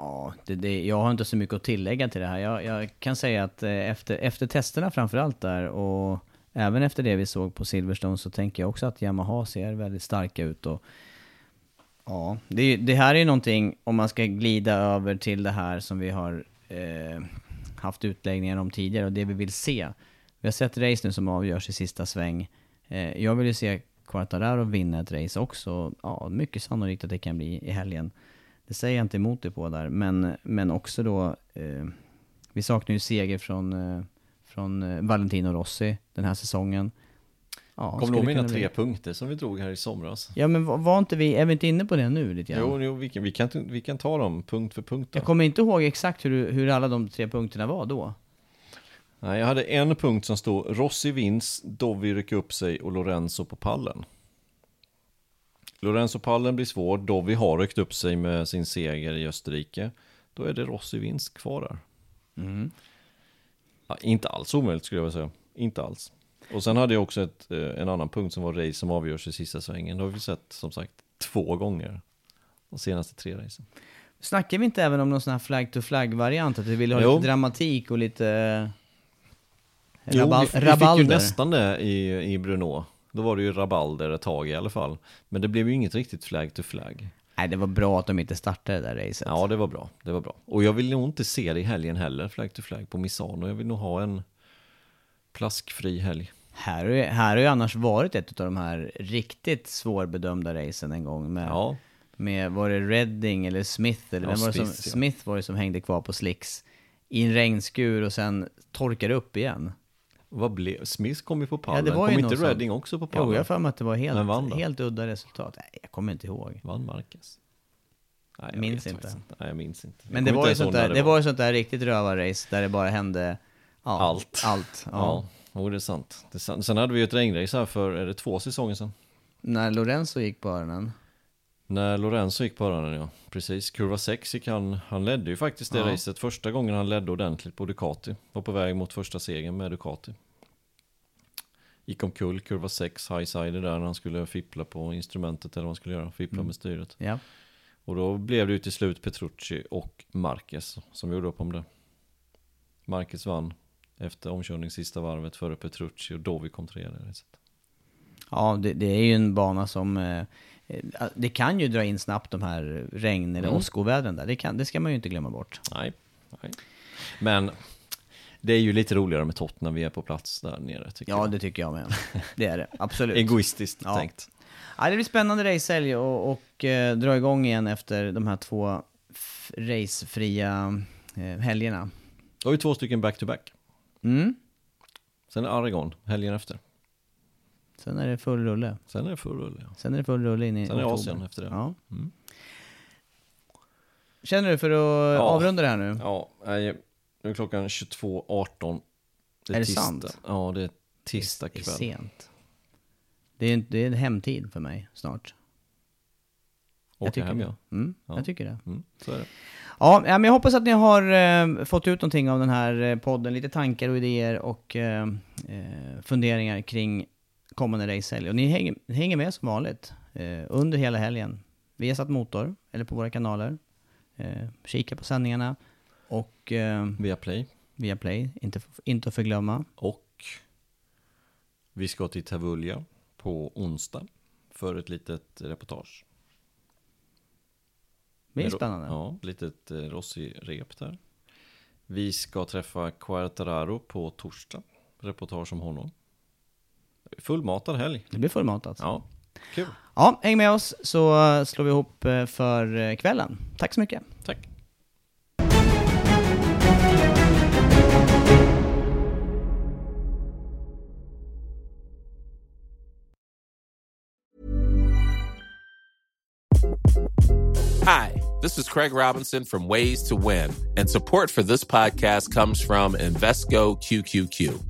Ja, det, det, jag har inte så mycket att tillägga till det här. Jag, jag kan säga att eh, efter, efter testerna framförallt där och även efter det vi såg på Silverstone så tänker jag också att Yamaha ser väldigt starka ut. Och, ja, det, det här är ju någonting, om man ska glida över till det här som vi har eh, haft utläggningar om tidigare och det vi vill se. Vi har sett race nu som avgörs i sista sväng. Eh, jag vill ju se Quartararo vinna ett race också. Ja, mycket sannolikt att det kan bli i helgen. Det säger jag inte emot dig på där, men, men också då, eh, vi saknar ju seger från, eh, från eh, Valentino Rossi den här säsongen. Ja, Kommer du ihåg mina kunna bli- tre punkter som vi drog här i somras? Ja men var, var inte vi, är vi inte inne på det nu lite grann? Jo, jo vi, kan, vi, kan, vi kan ta dem punkt för punkt. Då. Jag kommer inte ihåg exakt hur, hur alla de tre punkterna var då. Nej, jag hade en punkt som stod Rossi vinst, Dovi rycker upp sig och Lorenzo på pallen. Lorenzo-pallen blir svår, Dovi har ryckt upp sig med sin seger i Österrike. Då är det Rossi vinst kvar där. Ja, inte alls omöjligt skulle jag vilja säga. Inte alls. Och sen hade jag också ett, eh, en annan punkt som var race som avgörs i sista svängen. Det har vi sett som sagt två gånger. De senaste tre racen. Snackar vi inte även om någon sån här flag-to-flag-variant? Att vi vill ha Jo. lite dramatik och lite... eh, Jo, rabal- vi, vi fick ju nästan det i, i Bruno. Då var det ju rabalder ett tag i alla fall. Men det blev ju inget riktigt flag to flag. Nej, det var bra att de inte startade det där racet. Ja, det var bra. Det var bra. Och jag vill nog inte se det i helgen heller, flag to flag på Misano. Jag vill nog ha en plaskfri helg. Här, har ju- här har ju annars varit ett av de här riktigt svårbedömda racen en gång med, Ja, med var det Redding eller Smith? Eller Ja, vem var det som, Smith, ja. Smith var det som hängde kvar på slicks i en regnskur och sen torkade upp igen. Vad blev... Smith kom ju på pallen. det ju kom inte sånt. Redding också på pallen? Jo, jag har för mig att det var helt, helt udda resultat. Nej, jag kommer inte ihåg. Vann Marcus? Nej, jag Minns inte. Nej, jag minns inte. Men det var, ju inte sånt där, när det var ju sånt där riktigt rövarrace där det bara hände ja, Allt. allt ja. Ja, jo, det är sant. Det är sant. Sen hade vi ju ett regnrace här för, är det två säsonger sedan? När Lorenzo gick på öronen. När Lorenzo gick på öronen, ja. Precis, kurva 6 gick han, han ledde ju faktiskt det Ja. racet första gången han ledde ordentligt på Ducati. Var på väg mot första segern med Ducati. Gick omkull, kurva 6, highsider där när han skulle fippla på instrumentet eller vad han skulle göra, fippla Mm. med styret. Ja. Och då blev det ju till slut Petrucci och Marquez som gjorde upp om det. Marquez vann efter omkörning sista varvet före Petrucci och Dovi kom trea i det racet. Ja, det, det är ju en bana som... Eh, det kan ju dra in snabbt de här regn eller Mm. åskovädren där. Det, kan, det ska man ju inte glömma bort. Nej, nej. Men det är ju lite roligare med Tott när vi är på plats där nere Ja, jag. det tycker jag med. Det är det, absolut. Egoistiskt Ja. tänkt. Ja, det blir spännande racehelg och, och eh, dra igång igen efter de här två racefria eh, helgerna. Då har vi två stycken back-to-back. Mm. Sen Aragon helgen efter. Sen är det full rulle. Sen är det full rulle. ja. Sen är det full rulle in i Sen är det. Asien efter det. Ja. Mm. Känner du för att Ja. avrunda det här nu? Ja, nej, nu är klockan 22.18. Är det tisdag. sant? Ja, det är tisdag Det är kväll. sent. Det är, det är en hemtid för mig snart. Åka hem det. ja. Mm, Ja. Jag tycker det. Mm, så är det. Ja, ja, men jag hoppas att ni har eh, fått ut någonting av den här eh, podden. Lite tankar och idéer och eh, eh, funderingar kring kommande racehelg. Och ni hänger, hänger med som vanligt eh, under hela helgen. Vi har satt motor, eller på våra kanaler. Eh, kika på sändningarna. Och eh, Via Play. via Play, inte, inte att förglömma. Och vi ska till Tavulja på onsdag för ett litet reportage. Det är spännande. Ja, litet eh, Rossi-rep där. Vi ska träffa Quartararo på torsdag. Reportage om honom. Fullmatad helg. Det blir fullmatat. Ja, kul. Ja, häng med oss så eh, slår vi ihop eh, för eh, kvällen. Tack så mycket. Tack. Hi, this is Craig Robinson from Ways to Win, and support for this podcast comes from Invesco QQQ.